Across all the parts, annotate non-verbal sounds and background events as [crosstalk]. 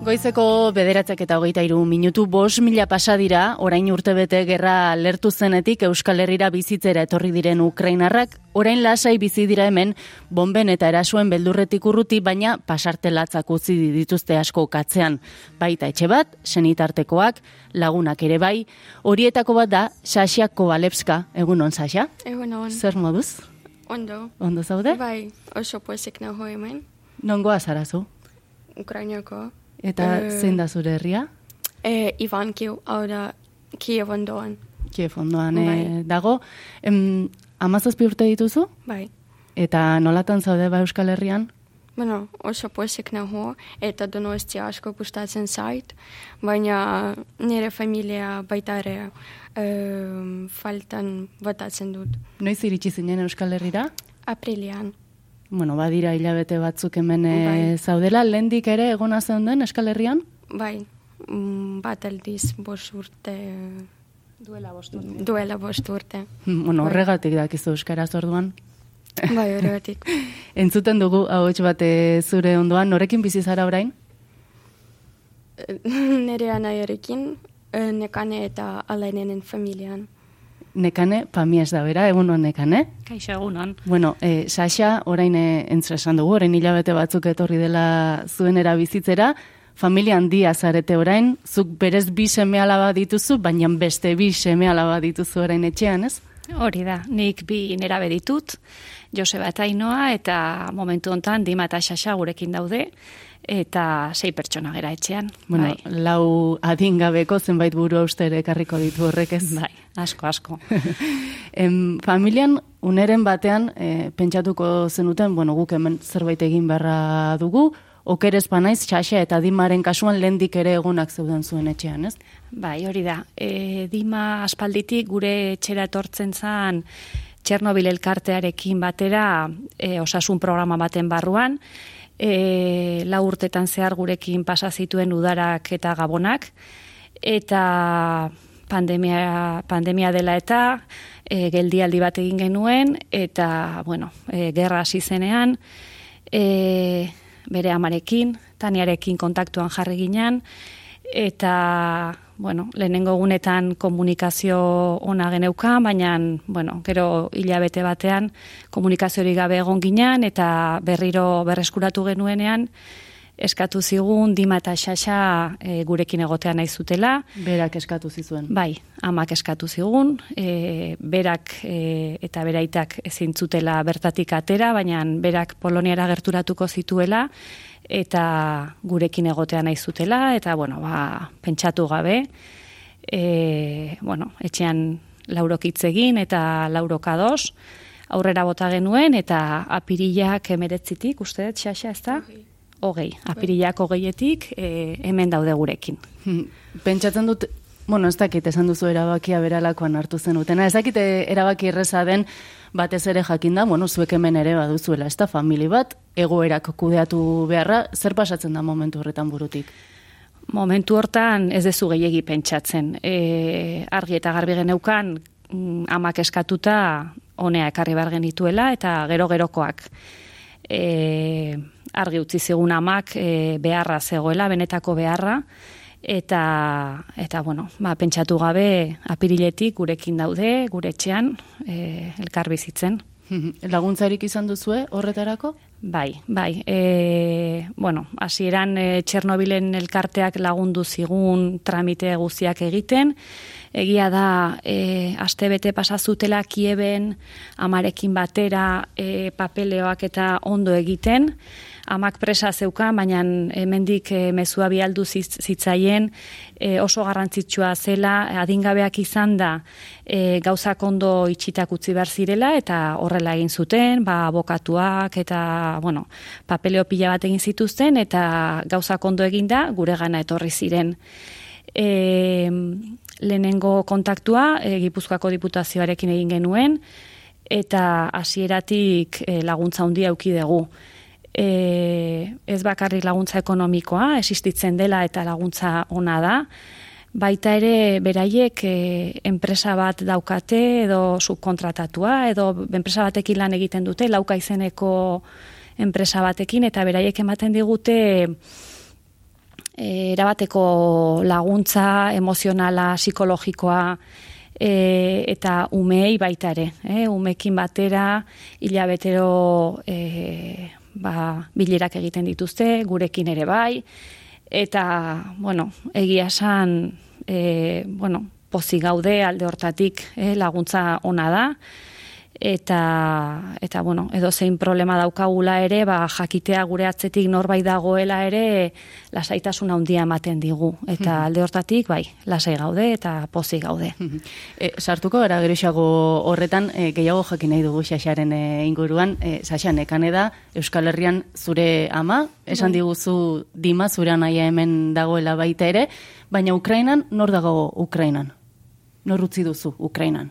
Goizeko bederatzek eta hogeita iru minutu bos mila pasadira, orain urtebete gerra lertu zenetik Euskal Herrira bizitzera etorri diren Ukrainarrak, orain lasai bizi dira hemen, bomben eta erasuen beldurretik urruti, baina pasartelatzak utzi dituzte asko katzean. Baita etxe bat, senitartekoak, lagunak ere bai, horietako bat da, Sasia Kovalevska, egun on, Sasia? Egun on. Zer moduz? Ondo. Ondo zaude? Bai, oso pozik nago hemen. Nongoa zarazu? Ukrainako. Eta Eh. zein da zure herria? E, Ivan Kiu, hau da, Kiev ondoan. Kiev ondoan Bai. eh, dago. Em, amazazpi urte dituzu? Bai. Eta nolatan zaude ba Euskal Herrian? Bueno, oso pozik nago, eta donostia asko gustatzen zait, baina nire familia baita ere em, faltan botatzen dut. Noiz iritsi zinen Euskal Herrira? Aprilian, Bueno, badira hilabete batzuk hemen eh, Bai. zaudela, lendik ere egona zeuden Euskal Herrian? bai, mm, bat aldiz bost urte, Duela bost urte. duela bost urte. [laughs] Bueno, Bai. horregatik dakizu Euskaraz orduan. [laughs] Bai, horregatik. [laughs] Entzuten dugu ahots bate zure ondoan, norekin bizi zara orain? nire anaiarekin, eh, nekane eta alainenen familian. Nekane, pamies da bera, egun hon nekane. Kaixo egunon. Bueno, eh, Sasha, orain eh, entzera esan dugu, orain hilabete batzuk etorri dela zuenera bizitzera, familia handia zarete orain, zuk berez bi seme alaba dituzu, baina beste bi seme alaba dituzu orain etxean, ez? Hori da, nik bi nerabe ditut, Joseba eta Ainoa, eta momentu hontan Dima eta Xaxa gurekin daude, eta sei pertsona gera etxean. Bueno, bai, lau adingabeko zenbait buru austere ekarriko ditu horrek ez. bai, asko, asko. [laughs] Em, familian, uneren batean, e, pentsatuko zenuten, bueno, guk hemen zerbait egin beharra dugu, okerez banaiz, Xaxa eta Dimaren kasuan lehendik ere egunak zeuden zuen etxean, ez? Bai, hori da. E, Dima aspalditik gure etxera etortzen zan Txernobil elkartearekin batera e, osasun programa baten barruan, e, lau urtetan zehar gurekin pasa zituen udarak eta gabonak, eta pandemia, pandemia dela eta e, geldialdi bat egin genuen, eta, bueno, e, gerra hasi zenean, e, bere amarekin, taniarekin kontaktuan jarri ginen, eta, bueno, lehenengo gunetan komunikazio ona geneukan, baina, bueno, gero hilabete batean komunikaziorik gabe egon ginen, eta berriro berreskuratu genuenean, eskatu zigun Dima eta Xaxa e, gurekin egotea nahi zutela, Berak eskatu zizuen. Bai, amak eskatu zigun, e, berak e, eta beraitak ezin zutela bertatik atera, baina berak Poloniara gerturatuko zituela eta gurekin egotea nahi zutela eta bueno, ba, pentsatu gabe e, bueno, etxean laurok hitz egin eta laurok ados aurrera bota genuen eta apirilak emeretzitik, uste dut, xaxa, ez da? Hogei, apirilak hogeietik e, hemen daude gurekin. Hmm, Pentsatzen dut, bueno, ez dakit esan duzu erabakia beralakoan hartu zenutena. Ez dakit eh, erabaki erreza den batez ere jakinda, bueno, zuek hemen ere baduzuela, ez da, famili bat, egoerak kudeatu beharra, zer pasatzen da momentu horretan burutik? Momentu hortan ez dezu gehiegi pentsatzen. E, argi eta garbi geneukan mm, amak eskatuta honea ekarri behar genituela eta gero gerokoak. E, argi utzi zigun amak e, beharra zegoela, benetako beharra, eta, eta bueno, ba, pentsatu gabe apiriletik gurekin daude, gure etxean, e, elkar bizitzen. [laughs] Laguntzarik izan duzue horretarako? Bai, bai. E, bueno, hasieran e, Txernobilen elkarteak lagundu zigun tramite guztiak egiten. Egia da, e, astebete pasazutela Kieben amarekin batera e, papeleoak eta ondo egiten. Amak presa zeukan, baina hemendik e, mezua bialdu zitz- zitzaien e, oso garrantzitsua zela, adingabeak izan da e, gauzak ondo itxitak utzi behar zirela, eta horrela egin zuten, ba, abokatuak eta, bueno, papeleo pila bat egin zituzten, eta gauzak ondo eginda gure gana etorri ziren. E, lehenengo kontaktua e, Gipuzkoako diputazioarekin egin genuen, eta hasieratik e, laguntza handia auki dugu. E, ez bakarrik laguntza ekonomikoa, existitzen dela eta laguntza ona da, baita ere beraiek e, enpresa bat daukate edo subkontratatua edo enpresa batekin lan egiten dute lauka izeneko enpresa batekin eta beraiek ematen digute e, erabateko laguntza emozionala, psikologikoa, e, eta umei baita ere, e, umekin batera, hilabetero e, ba, bilerak egiten dituzte, gurekin ere bai, eta, bueno, egia esan, e, bueno, pozi gaude alde hortatik e, laguntza ona da, eta eta bueno, edo zein problema daukagula ere, ba jakitea gure atzetik norbait dagoela ere lasaitasuna handia ematen digu eta mhm. alde hortatik bai, lasai gaude eta pozi gaude. E, sartuko gara geroxago horretan e, gehiago jakin nahi dugu Xaxaren e, inguruan, e, Xaxa nekane da Euskal Herrian zure ama, esan bai. diguzu Dima zure anaia hemen dagoela baita ere, baina Ukrainan nor dago Ukrainan? Nor utzi duzu Ukrainan?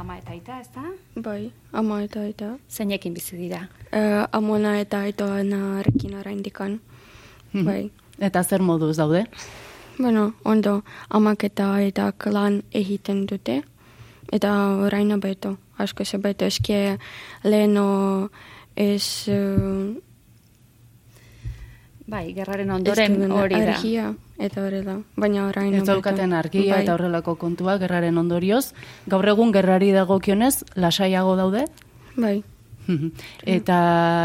Ama eta aita, ez da? Bai, ama eta aita. Zeinekin bizi dira? Uh, amona eta aitoa rekin orain dikan. Hmm. Bai. Eta zer moduz daude? Bueno, ondo, amak eta eta lan egiten dute. Eta orain beto. Asko se beto eske leheno ez... Uh, bai, gerraren ondoren hori da eta hori da, baina orain... Ez daukaten argia bai. eta horrelako kontua, gerraren ondorioz. Gaur egun gerrari dagokionez, lasaiago daude? Bai. [laughs] eta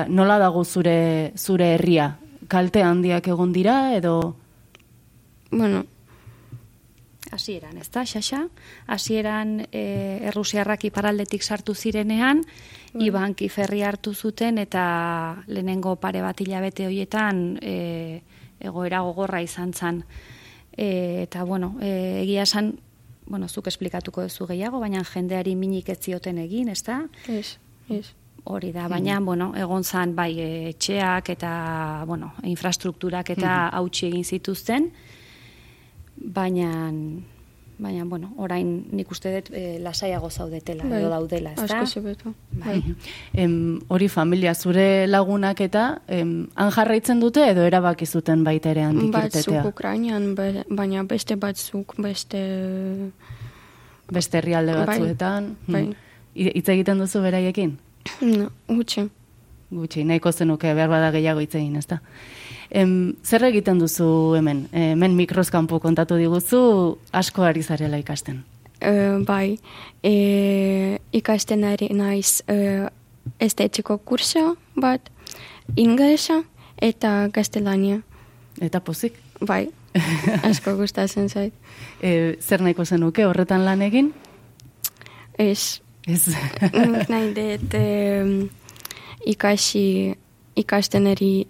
nola dago zure zure herria? Kalte handiak egon dira, edo... Bueno, hasieran, ez da, xaxa? Hasieran e, errusiarrak iparaldetik sartu zirenean, bai. ibanki ferri hartu zuten, eta lehenengo pare bat hilabete horietan... E, egoera gogorra izan zan. E, eta, bueno, e, egia esan, bueno, zuk esplikatuko duzu gehiago, baina jendeari minik ez zioten egin, ez da? Ez, ez. Hori da, baina, mm. bueno, egon zan, bai, etxeak eta, bueno, infrastrukturak eta mm. hautsi egin zituzten, baina, baina, bueno, orain nik uste dut e, lasaiago zaudetela, bai, edo daudela, ez da? Asko zebetu. Bai. [laughs] Em, hori familia, zure lagunak eta em, han jarraitzen dute edo erabaki zuten baita ere antikirtetea? Batzuk Ukrainian, baina beste batzuk, beste... Beste herrialde bai, batzuetan? Bai. Itz egiten duzu beraiekin? No, gutxi. Gutxi, nahiko zenuke behar bada gehiago itz egin, ez da? Em, zer egiten duzu hemen? Hemen mikroskampu kontatu diguzu asko ari zarela ikasten. Uh, bai, e, ikasten ari naiz uh, estetiko kurso bat, inglesa eta gaztelania. Eta pozik? Bai, [laughs] asko gustatzen zait. E, zer nahiko zenuke horretan lan egin? Ez. Ez. nahi dut ikasi ikasten eri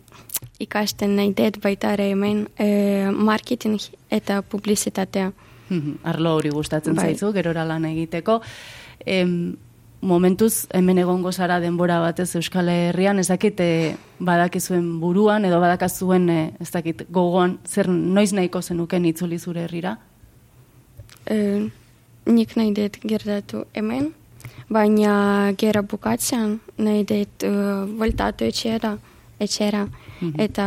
ikasten nahi dut baita ere hemen e, marketing eta publizitatea. Mhm, arlo hori gustatzen bai. zaizu, gerora lan egiteko. Em, momentuz hemen egongo zara denbora batez Euskal Herrian, ez dakit e, badakizuen buruan edo badakazuen e, ez dakit gogoan zer noiz nahiko zenuken itzuli zure herrira? E, nik nahi dut gertatu hemen, baina gera bukatzean nahi dut uh, voltatu etxera etxera mhm. eta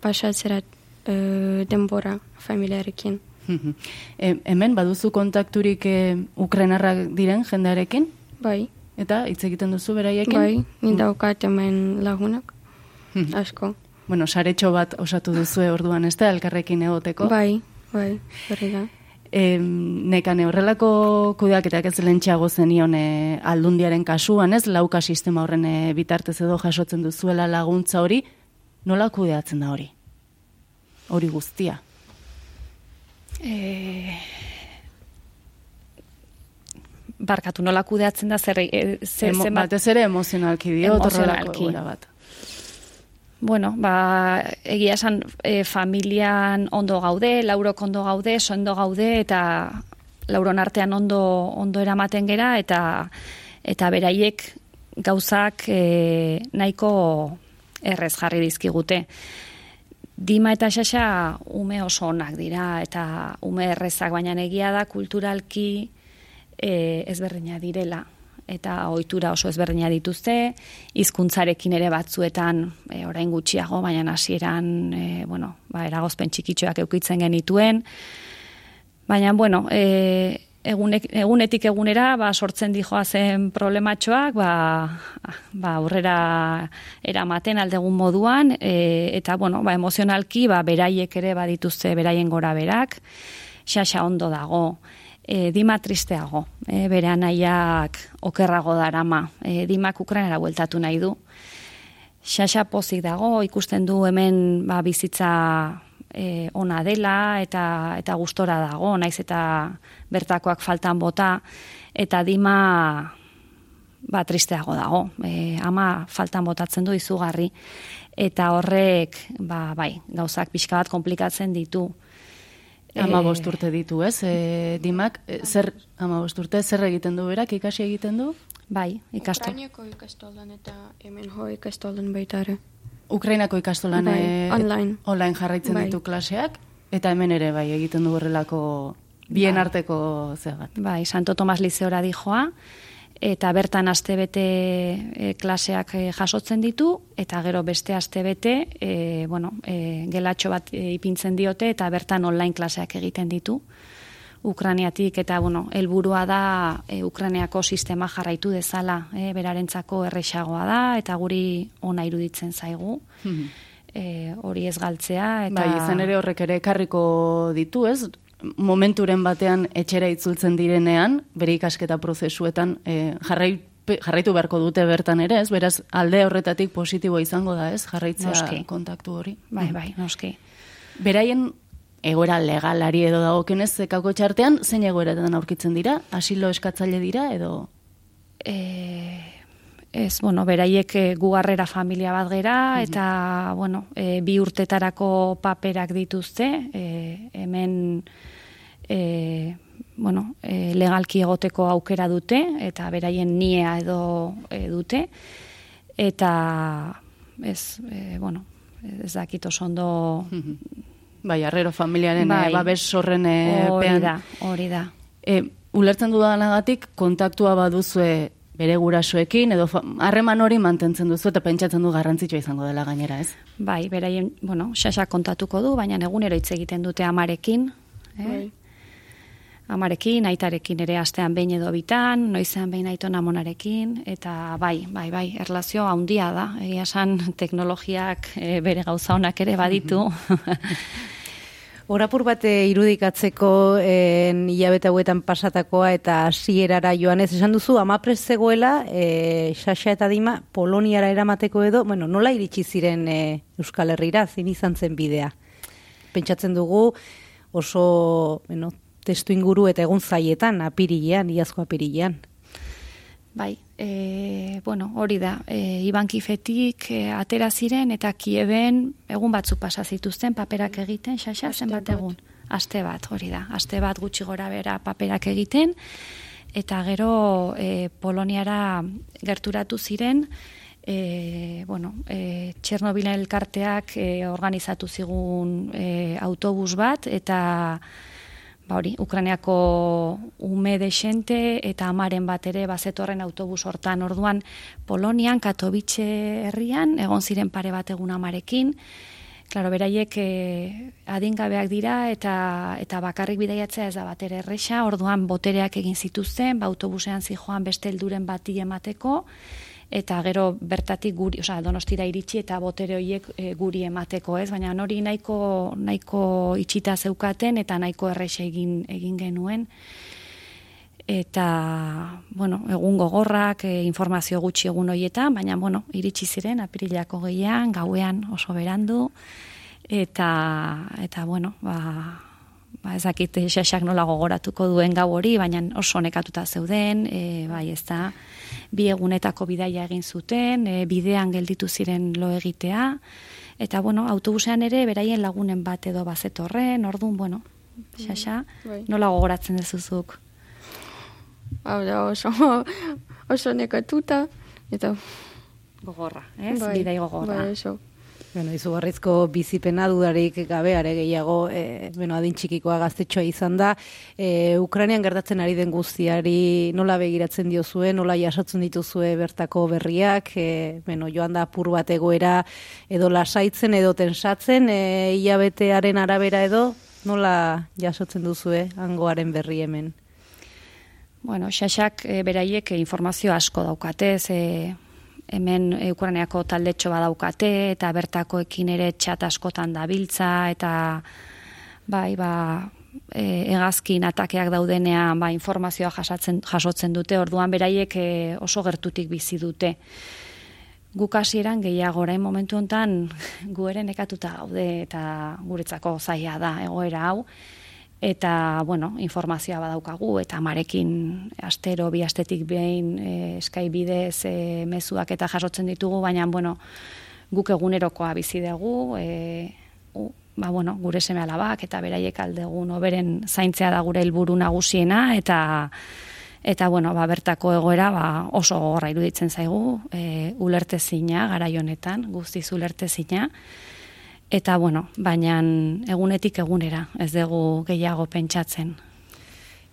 pasatzera uh, denbora familiarekin. Mhm. e, hemen baduzu kontakturik e, ukrenarrak diren jendearekin? Bai. Eta hitz egiten duzu beraiekin? Bai, ni daukat hemen lagunak. Mhm. Asko. Bueno, saretxo bat osatu duzu orduan ez da, elkarrekin egoteko? Bai, bai, berri da. E, nekane horrelako kudeaketak ez lentxeago zenion e, aldundiaren kasuan, ez lauka sistema horren e, bitartez edo jasotzen duzuela laguntza hori, nola kudeatzen da hori? Hori guztia? E... Barkatu nola kudeatzen da zer... E, zer Emo, batez ere emozionalki dio, emozionalki. bat bueno, ba, egia esan e, familian ondo gaude, laurok ondo gaude, sondo gaude, eta lauron artean ondo, ondo eramaten gera, eta eta beraiek gauzak e, nahiko errez jarri dizkigute. Dima eta xaxa ume oso onak dira, eta ume errezak, baina egia da kulturalki e, ezberdina direla eta ohitura oso ezberdina dituzte, hizkuntzarekin ere batzuetan e, orain gutxiago, baina hasieran e, bueno, ba eragozpen txikitxoak eukitzen genituen. Baina bueno, e, egunek, egunetik egunera ba, sortzen dijoa zen problematxoak, ba, ba, aurrera eramaten aldegun moduan, e, eta bueno, ba, emozionalki ba, beraiek ere badituzte beraien gora berak, xaxa ondo dago, e, dima tristeago, e, bere anaiak okerrago darama, e, dimak ukrainara bueltatu nahi du. Xaxa pozik dago, ikusten du hemen ba, bizitza e, ona dela eta eta gustora dago, naiz eta bertakoak faltan bota eta dima ba tristeago dago. E, ama faltan botatzen du izugarri eta horrek ba, bai, gauzak pixka bat komplikatzen ditu. Ama bost urte ditu, ez? E, dimak, e, zer, ama bost urte, zer egiten du berak, ikasi egiten du? Bai, ikastu. Ukraineko ikastolan eta hemen ho ikastolan baitare. Ukrainako ikastolan Bai, eh, online. online jarraitzen Bai. ditu klaseak, eta hemen ere bai egiten du horrelako bien Bai. arteko zegat. Bai, Santo Tomas Lizeora dijoa, eta bertan astebete e, klaseak e, jasotzen ditu, eta gero beste astebete, e, bueno, e, gelatxo bat e, ipintzen diote, eta bertan online klaseak egiten ditu. Ukraniatik eta bueno, helburua da e, Ukrainiako sistema jarraitu dezala, e, berarentzako erresagoa da eta guri ona iruditzen zaigu. [laughs] E, hori ez galtzea eta Bai, izan ere horrek ere ekarriko ditu, ez? Momenturen batean etxera itzultzen direnean, bere ikasketa prozesuetan e, jarrai, jarraitu beharko dute bertan ere, ez? Beraz, alde horretatik positibo izango da, ez? Jarraitzea Noski. kontaktu hori. bai, bai, noski. Beraien egoera legalari edo dagokenez zekako txartean, zein egoeratan aurkitzen dira? Asilo eskatzaile dira edo... E, ez, bueno, beraiek e, gugarrera familia bat gera, eta, bueno, e, bi urtetarako paperak dituzte, e, hemen, e, bueno, e, legalki egoteko aukera dute, eta beraien niea edo e, dute, eta, ez, e, bueno, ez dakit oso ondo... Bai, arrero familiaren Bai. bai. babes horren e, Hori pean. da, hori da. E, ulertzen dudanagatik kontaktua baduzue bere gurasoekin edo harreman hori mantentzen duzu eta pentsatzen du garrantzitsua izango dela gainera, ez? Bai, beraien, bueno, xaxa kontatuko du, baina egunero hitz egiten dute amarekin, eh? Bai. Amarekin, aitarekin ere astean behin edo bitan, noizean behin aiton amonarekin, eta bai, bai, bai, erlazio handia da, egia esan teknologiak eh, bere gauza honak ere baditu, [laughs] Horapur bat eh, irudikatzeko en, hilabete hauetan pasatakoa eta hasierara joanez esan duzu amapres zegoela e, Xaxa eta Dima Poloniara eramateko edo, bueno, nola iritsi ziren e, Euskal Herrira, zin izan zen bidea. Pentsatzen dugu oso, bueno, testu inguru eta egun zaietan, apirilean, iazko apirilean. Bai, e, bueno, hori da, e, Iban Kifetik e, atera ziren eta Kieben egun batzuk pasa zituzten paperak egiten, xaxa, zenbat bat. egun? Aste bat, hori da, aste bat gutxi gora bera paperak egiten, eta gero e, Poloniara gerturatu ziren, e, bueno, e, Txernobilen elkarteak e, organizatu zigun e, autobus bat, eta ba hori, Ukrainiako ume desente eta amaren bat ere bazetorren autobus hortan. Orduan Polonian, Katowice herrian, egon ziren pare bat egun amarekin, Claro, beraiek eh, adingabeak dira eta eta bakarrik bidaiatzea ez da batere erresa, orduan botereak egin zituzten, ba autobusean zijoan beste helduren bati emateko eta gero bertatik guri, osea, Donostira iritsi eta botere horiek eh, guri emateko, ez? Baina hori nahiko nahiko itxita zeukaten eta nahiko erresa egin egin genuen eta, bueno, egun gogorrak, e, informazio gutxi egun hoietan, baina, bueno, iritsi ziren, apirilako gehian, gauean oso berandu, eta, eta bueno, ba, ba ez dakit xaxak nola gogoratuko duen gau hori, baina oso nekatuta zeuden, e, bai ez da, bi egunetako bidaia egin zuten, e, bidean gelditu ziren lo egitea, eta bueno, autobusean ere beraien lagunen bat edo bazetorren, orduan, bueno, xaxa, bai. nola gogoratzen dezuzuk? Hau da oso, oso nekatuta, eta Gogorra, ez? Bidai gogorra. Bai, oso. Bueno, izugarrizko bizipena dudarik gabe are gehiago, e, bueno, adin txikikoa gaztetxoa izan da. E, Ukrainian gertatzen ari den guztiari nola begiratzen diozue, nola jasotzen dituzue bertako berriak, e, bueno, joan da apur bat egoera edo lasaitzen edo tensatzen, e, hilabetearen arabera edo, nola jasotzen duzue hangoaren berri hemen? Bueno, xaxak e, beraiek informazio asko daukate, ze hemen Ukraniako taldetxo badaukate eta bertakoekin ere txat askotan dabiltza eta bai, ba, e, egazkin atakeak daudenean ba, informazioa jasatzen, jasotzen dute, orduan beraiek e, oso gertutik bizi dute. Guk hasieran gehiago orain momentu hontan gu ere nekatuta gaude eta guretzako zaila da egoera hau eta bueno, informazioa badaukagu eta marekin astero bi astetik behin e, eskai bidez e, mezuak eta jasotzen ditugu, baina bueno, guk egunerokoa bizi dugu, e, ba, bueno, gure seme alabak eta beraiek aldegun oberen zaintzea da gure helburu nagusiena eta eta bueno, ba, bertako egoera ba, oso gogorra iruditzen zaigu, e, ulertezina gara honetan, guztiz ulertezina, Eta bueno, baina egunetik egunera, ez dugu gehiago pentsatzen.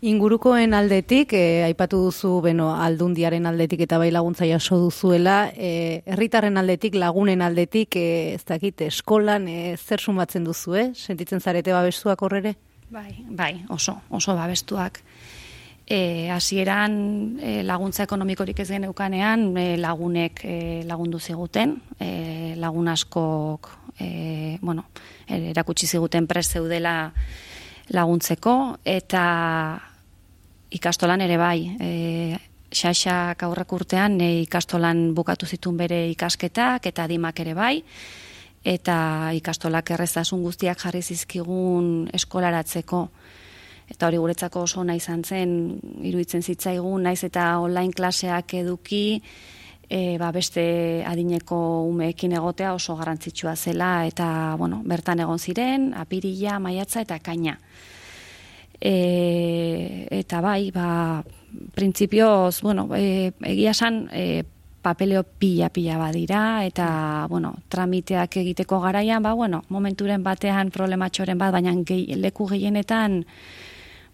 Ingurukoen aldetik, e, aipatu duzu, beno, aldundiaren aldetik eta bai laguntza jaso duzuela, e, herritarren aldetik, lagunen aldetik, e, ez dakit, eskolan, e, zer sumatzen duzu, eh? Sentitzen zarete babestuak horrere? Bai, bai, oso, oso babestuak. E, hasieran e, laguntza ekonomikorik ez geneukanean e, lagunek e, lagundu ziguten, e, lagun askok e, bueno, erakutsi ziguten prest zeudela laguntzeko, eta ikastolan ere bai, e, xaxak aurrak urtean e, ikastolan bukatu zituen bere ikasketak, eta dimak ere bai, eta ikastolak errezasun guztiak jarri zizkigun eskolaratzeko, eta hori guretzako oso nahi zen, iruditzen zitzaigun, naiz eta online klaseak eduki, e, ba, beste adineko umeekin egotea oso garrantzitsua zela eta bueno, bertan egon ziren, apirila, maiatza eta kaina. E, eta bai, ba, printzipioz, bueno, e, egia san, e, papeleo pila-pila badira, eta, bueno, tramiteak egiteko garaian, ba, bueno, momenturen batean problematxoren bat, baina gehi, leku gehienetan,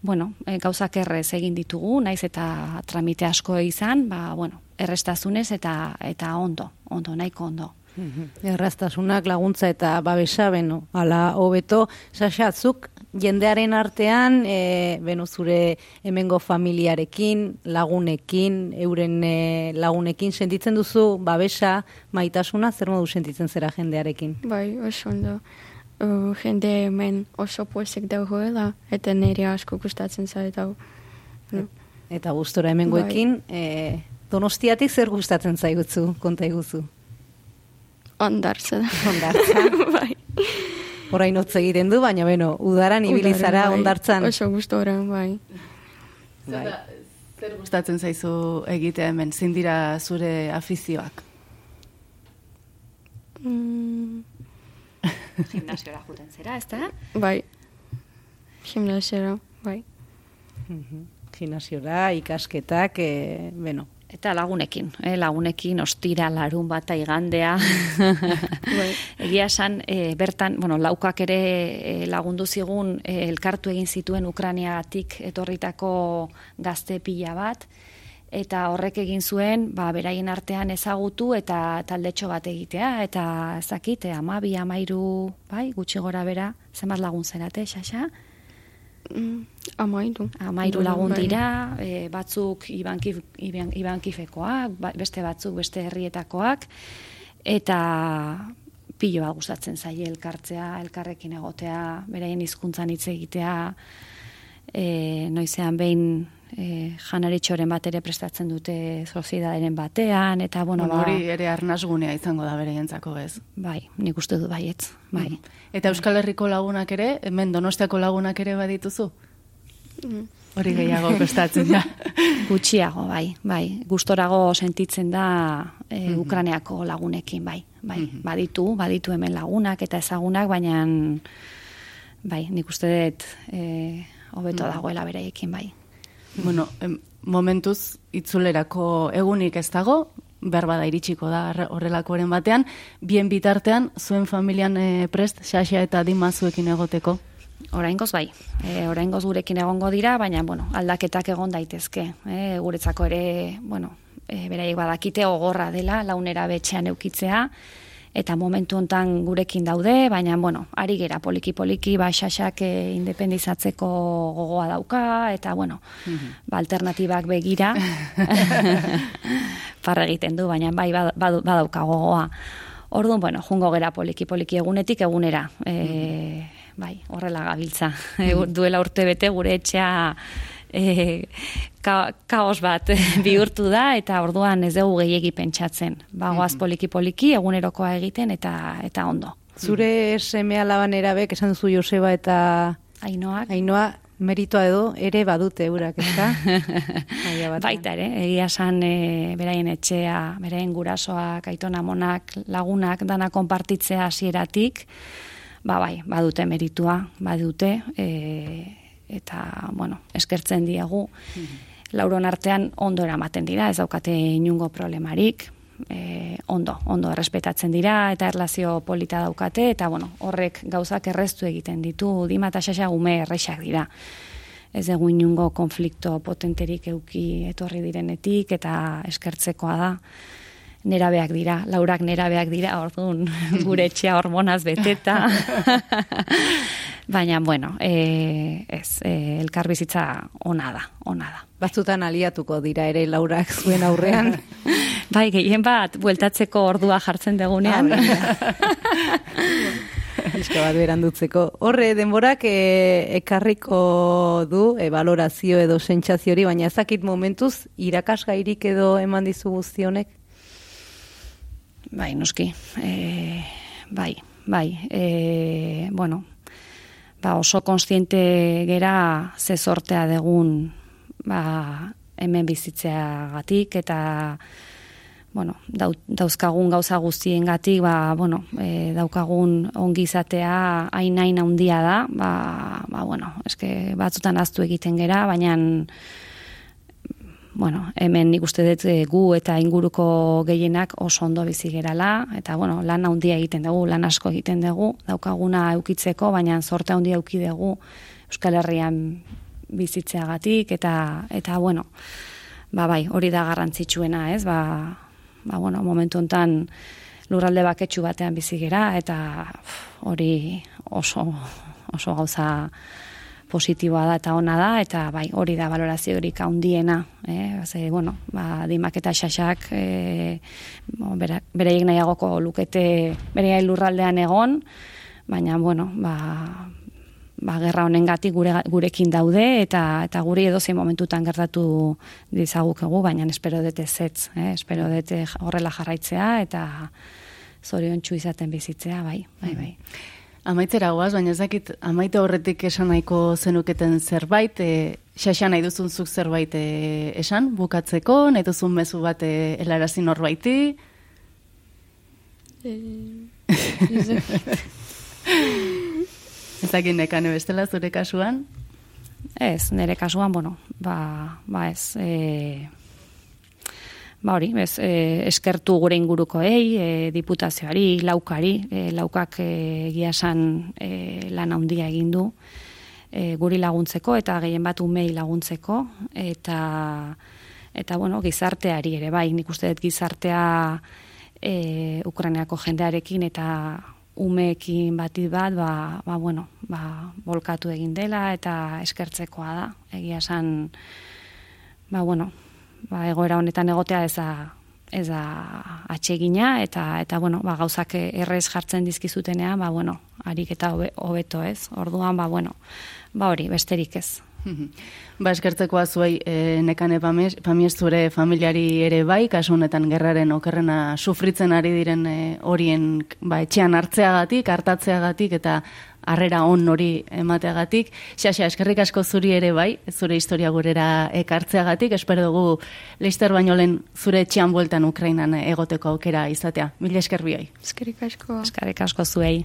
bueno, e, gauzak errez egin ditugu, naiz eta tramite asko izan, ba, bueno, errestazunez eta eta ondo, ondo, nahiko ondo. Errastasunak laguntza eta babesa, beno, ala hobeto, sasatzuk, jendearen artean, e, beno, zure hemengo familiarekin, lagunekin, euren e, lagunekin, sentitzen duzu babesa, maitasuna, zer modu sentitzen zera jendearekin? Bai, oso ondo. Uh, jende hemen oso poesek dagoela, eta nire asko gustatzen zait hau. No. Eta gustora hemengoekin, bai. e, Donostiatik zer gustatzen zaigutzu, konta iguzu? Ondartza. Ondartza. [laughs] bai. Horain hotz egiten du, baina beno, udaran ibilizara bai. ondartzan. Oso gustora, bai. bai. Zer gustatzen zaizu egitea hemen, zindira zure afizioak? Mm. Gimnasiora juten zera, ez da? Bai. Gimnasiora, bai. Gimnasiora, ikasketak, e, beno, Eta lagunekin, eh, lagunekin ostira larun bat igandea. [laughs] Bai. Egia esan, eh, bertan, bueno, laukak ere eh, lagundu zigun eh, elkartu egin zituen Ukraniatik etorritako gazte pila bat, eta horrek egin zuen, ba, beraien artean ezagutu eta taldetxo bat egitea, eta ezakite, amabi, amairu, bai, gutxi gora bera, zenbat lagun zerate, xaxa? Mm, amairu. Amairu lagun bai. dira, e, batzuk ibankif, ibankifekoak, ba, beste batzuk beste herrietakoak, eta pilo bat gustatzen zaie elkartzea, elkarrekin egotea, beraien hizkuntzan hitz egitea, e, noizean behin e, janaritxoren bat ere prestatzen dute soziedaderen batean, eta bueno, ba, hori ere arnasgunea izango da bere jentzako ez. Bai, nik uste du baietz, bai. Mm. Eta Euskal Herriko lagunak ere, hemen donostiako lagunak ere badituzu? Mm. Hori gehiago prestatzen da. [laughs] Gutxiago, bai, bai. Gustorago sentitzen da e, mm -hmm. Ukraneako lagunekin, bai. bai. Mm -hmm. Baditu, baditu hemen lagunak eta ezagunak, baina bai, nik uste dut e, hobeto mm dagoela bereiekin, bai. Bueno, momentuz itzulerako egunik ez dago, behar bada iritsiko da horrelakoren batean, bien bitartean, zuen familian e, prest, xaxia eta dima zuekin egoteko? Oraingoz bai, e, oraingoz gurekin egongo dira, baina bueno, aldaketak egon daitezke. E, guretzako ere, bueno, e, beraiek badakite ogorra dela, launera betxean eukitzea, eta momentu hontan gurekin daude, baina, bueno, ari gera poliki-poliki, ba, xaxak e, independizatzeko gogoa dauka, eta, bueno, ba, alternatibak begira, [laughs] parra egiten du, baina, bai, badauka gogoa. Orduan, bueno, jungo gera poliki-poliki egunetik egunera, e, bai, horrela gabiltza. E, [laughs] duela urte bete gure etxea [laughs] e, ka, kaos bat [laughs] bihurtu da eta orduan ez dugu gehiegi pentsatzen. Bagoaz poliki poliki egunerokoa egiten eta eta ondo. Zure seme alaban erabek esan duzu Joseba eta Ainoak. Ainoa meritoa edo ere badute eurak, ezta? [laughs] Baita ere, egia san e, beraien etxea, beraien gurasoak, aitona monak, lagunak, dana konpartitzea hasieratik, ba bai, badute meritua, badute, e, eta, bueno, eskertzen diegu. Mhm. Lauron artean ondo eramaten dira, ez daukate inungo problemarik, e, ondo, ondo errespetatzen dira, eta erlazio polita daukate, eta, bueno, horrek gauzak erreztu egiten ditu, dima eta xaxa gume errexak dira. Ez dugu inungo konflikto potenterik euki etorri direnetik, eta eskertzekoa da nerabeak dira, laurak nerabeak dira, orduan [laughs] gure etxea hormonaz beteta. [laughs] Baina, bueno, e, ez, e, elkar bizitza ona da, ona da. Batzutan aliatuko dira ere laurak zuen aurrean. [laughs] bai, gehien bat, bueltatzeko ordua jartzen degunean. Iska bat berandutzeko. Horre, denborak e, ekarriko du, e, valorazio edo sentsazio baina ezakit momentuz, irakasgairik edo eman dizu guztionek? Bai, noski. E, bai, bai. E, bueno, ba, oso konstiente gera ze sortea degun ba, hemen bizitzeagatik eta bueno, dauzkagun gauza guztien gatik, ba, bueno, e, daukagun ongizatea hain hain handia da, ba, ba, bueno, eske batzutan aztu egiten gera, baina bueno, hemen nik uste dut eh, gu eta inguruko gehienak oso ondo bizi gerala, eta bueno, lan handia egiten dugu, lan asko egiten dugu, daukaguna eukitzeko, baina sorte handia euki dugu Euskal Herrian bizitzeagatik, eta, eta bueno, ba bai, hori da garrantzitsuena, ez, ba, ba bueno, momentu hontan lurralde baketsu batean bizi gera, eta hori oso, oso gauza positiboa da eta ona da, eta bai, hori da valorazio hori kaundiena, eh? Ze, bueno, ba, dimak eta xaxak e, bereiek nahiagoko lukete bereiai lurraldean egon, baina, bueno, ba, ba, gerra honen gure, gurekin daude, eta eta guri edo zein momentutan gertatu dizagukegu, baina espero dute zetz, eh? espero dute horrela jarraitzea, eta zorion izaten bizitzea, bai, bai, bai. Amaitzera guaz, baina ezakit amaite horretik esan nahiko zenuketen zerbait, e, xaxa nahi duzunzuk zerbait e, esan, bukatzeko, nahi duzun mezu bat e, elarazi norbaiti? E, ezakit nekane bestela zure kasuan? Ez, nire kasuan, bueno, ba, ba ez, e, ba hori, bez, e, eskertu gure ingurukoei, e, diputazioari, laukari, e, laukak e, giasan e, lan handia egin du, e, guri laguntzeko eta gehien bat umei laguntzeko, eta, eta bueno, gizarteari ere, bai, nik uste dut gizartea e, Ukrainiako jendearekin eta umeekin bati bat, ba, ba, bueno, ba, bolkatu egin dela eta eskertzekoa da, egia esan, ba, bueno, ba, egoera honetan egotea ez da ez da atsegina eta eta bueno, ba, gauzak errez jartzen dizkizutenean, ba bueno, arik eta hobeto, ez? Orduan ba bueno, ba hori, besterik ez. [laughs] ba eskertzekoa zuei e, nekane pamies zure familiari ere bai, kasu honetan gerraren okerrena sufritzen ari diren e, horien ba, etxean hartzeagatik, hartatzeagatik eta harrera on hori emateagatik. Xaxa, eskerrik asko zuri ere bai, zure historia gurera ekartzeagatik, espero dugu leister baino lehen zure etxean bueltan Ukrainan egoteko aukera izatea. Mila eskerbioi. Eskerrik asko. Eskerrik asko zuei.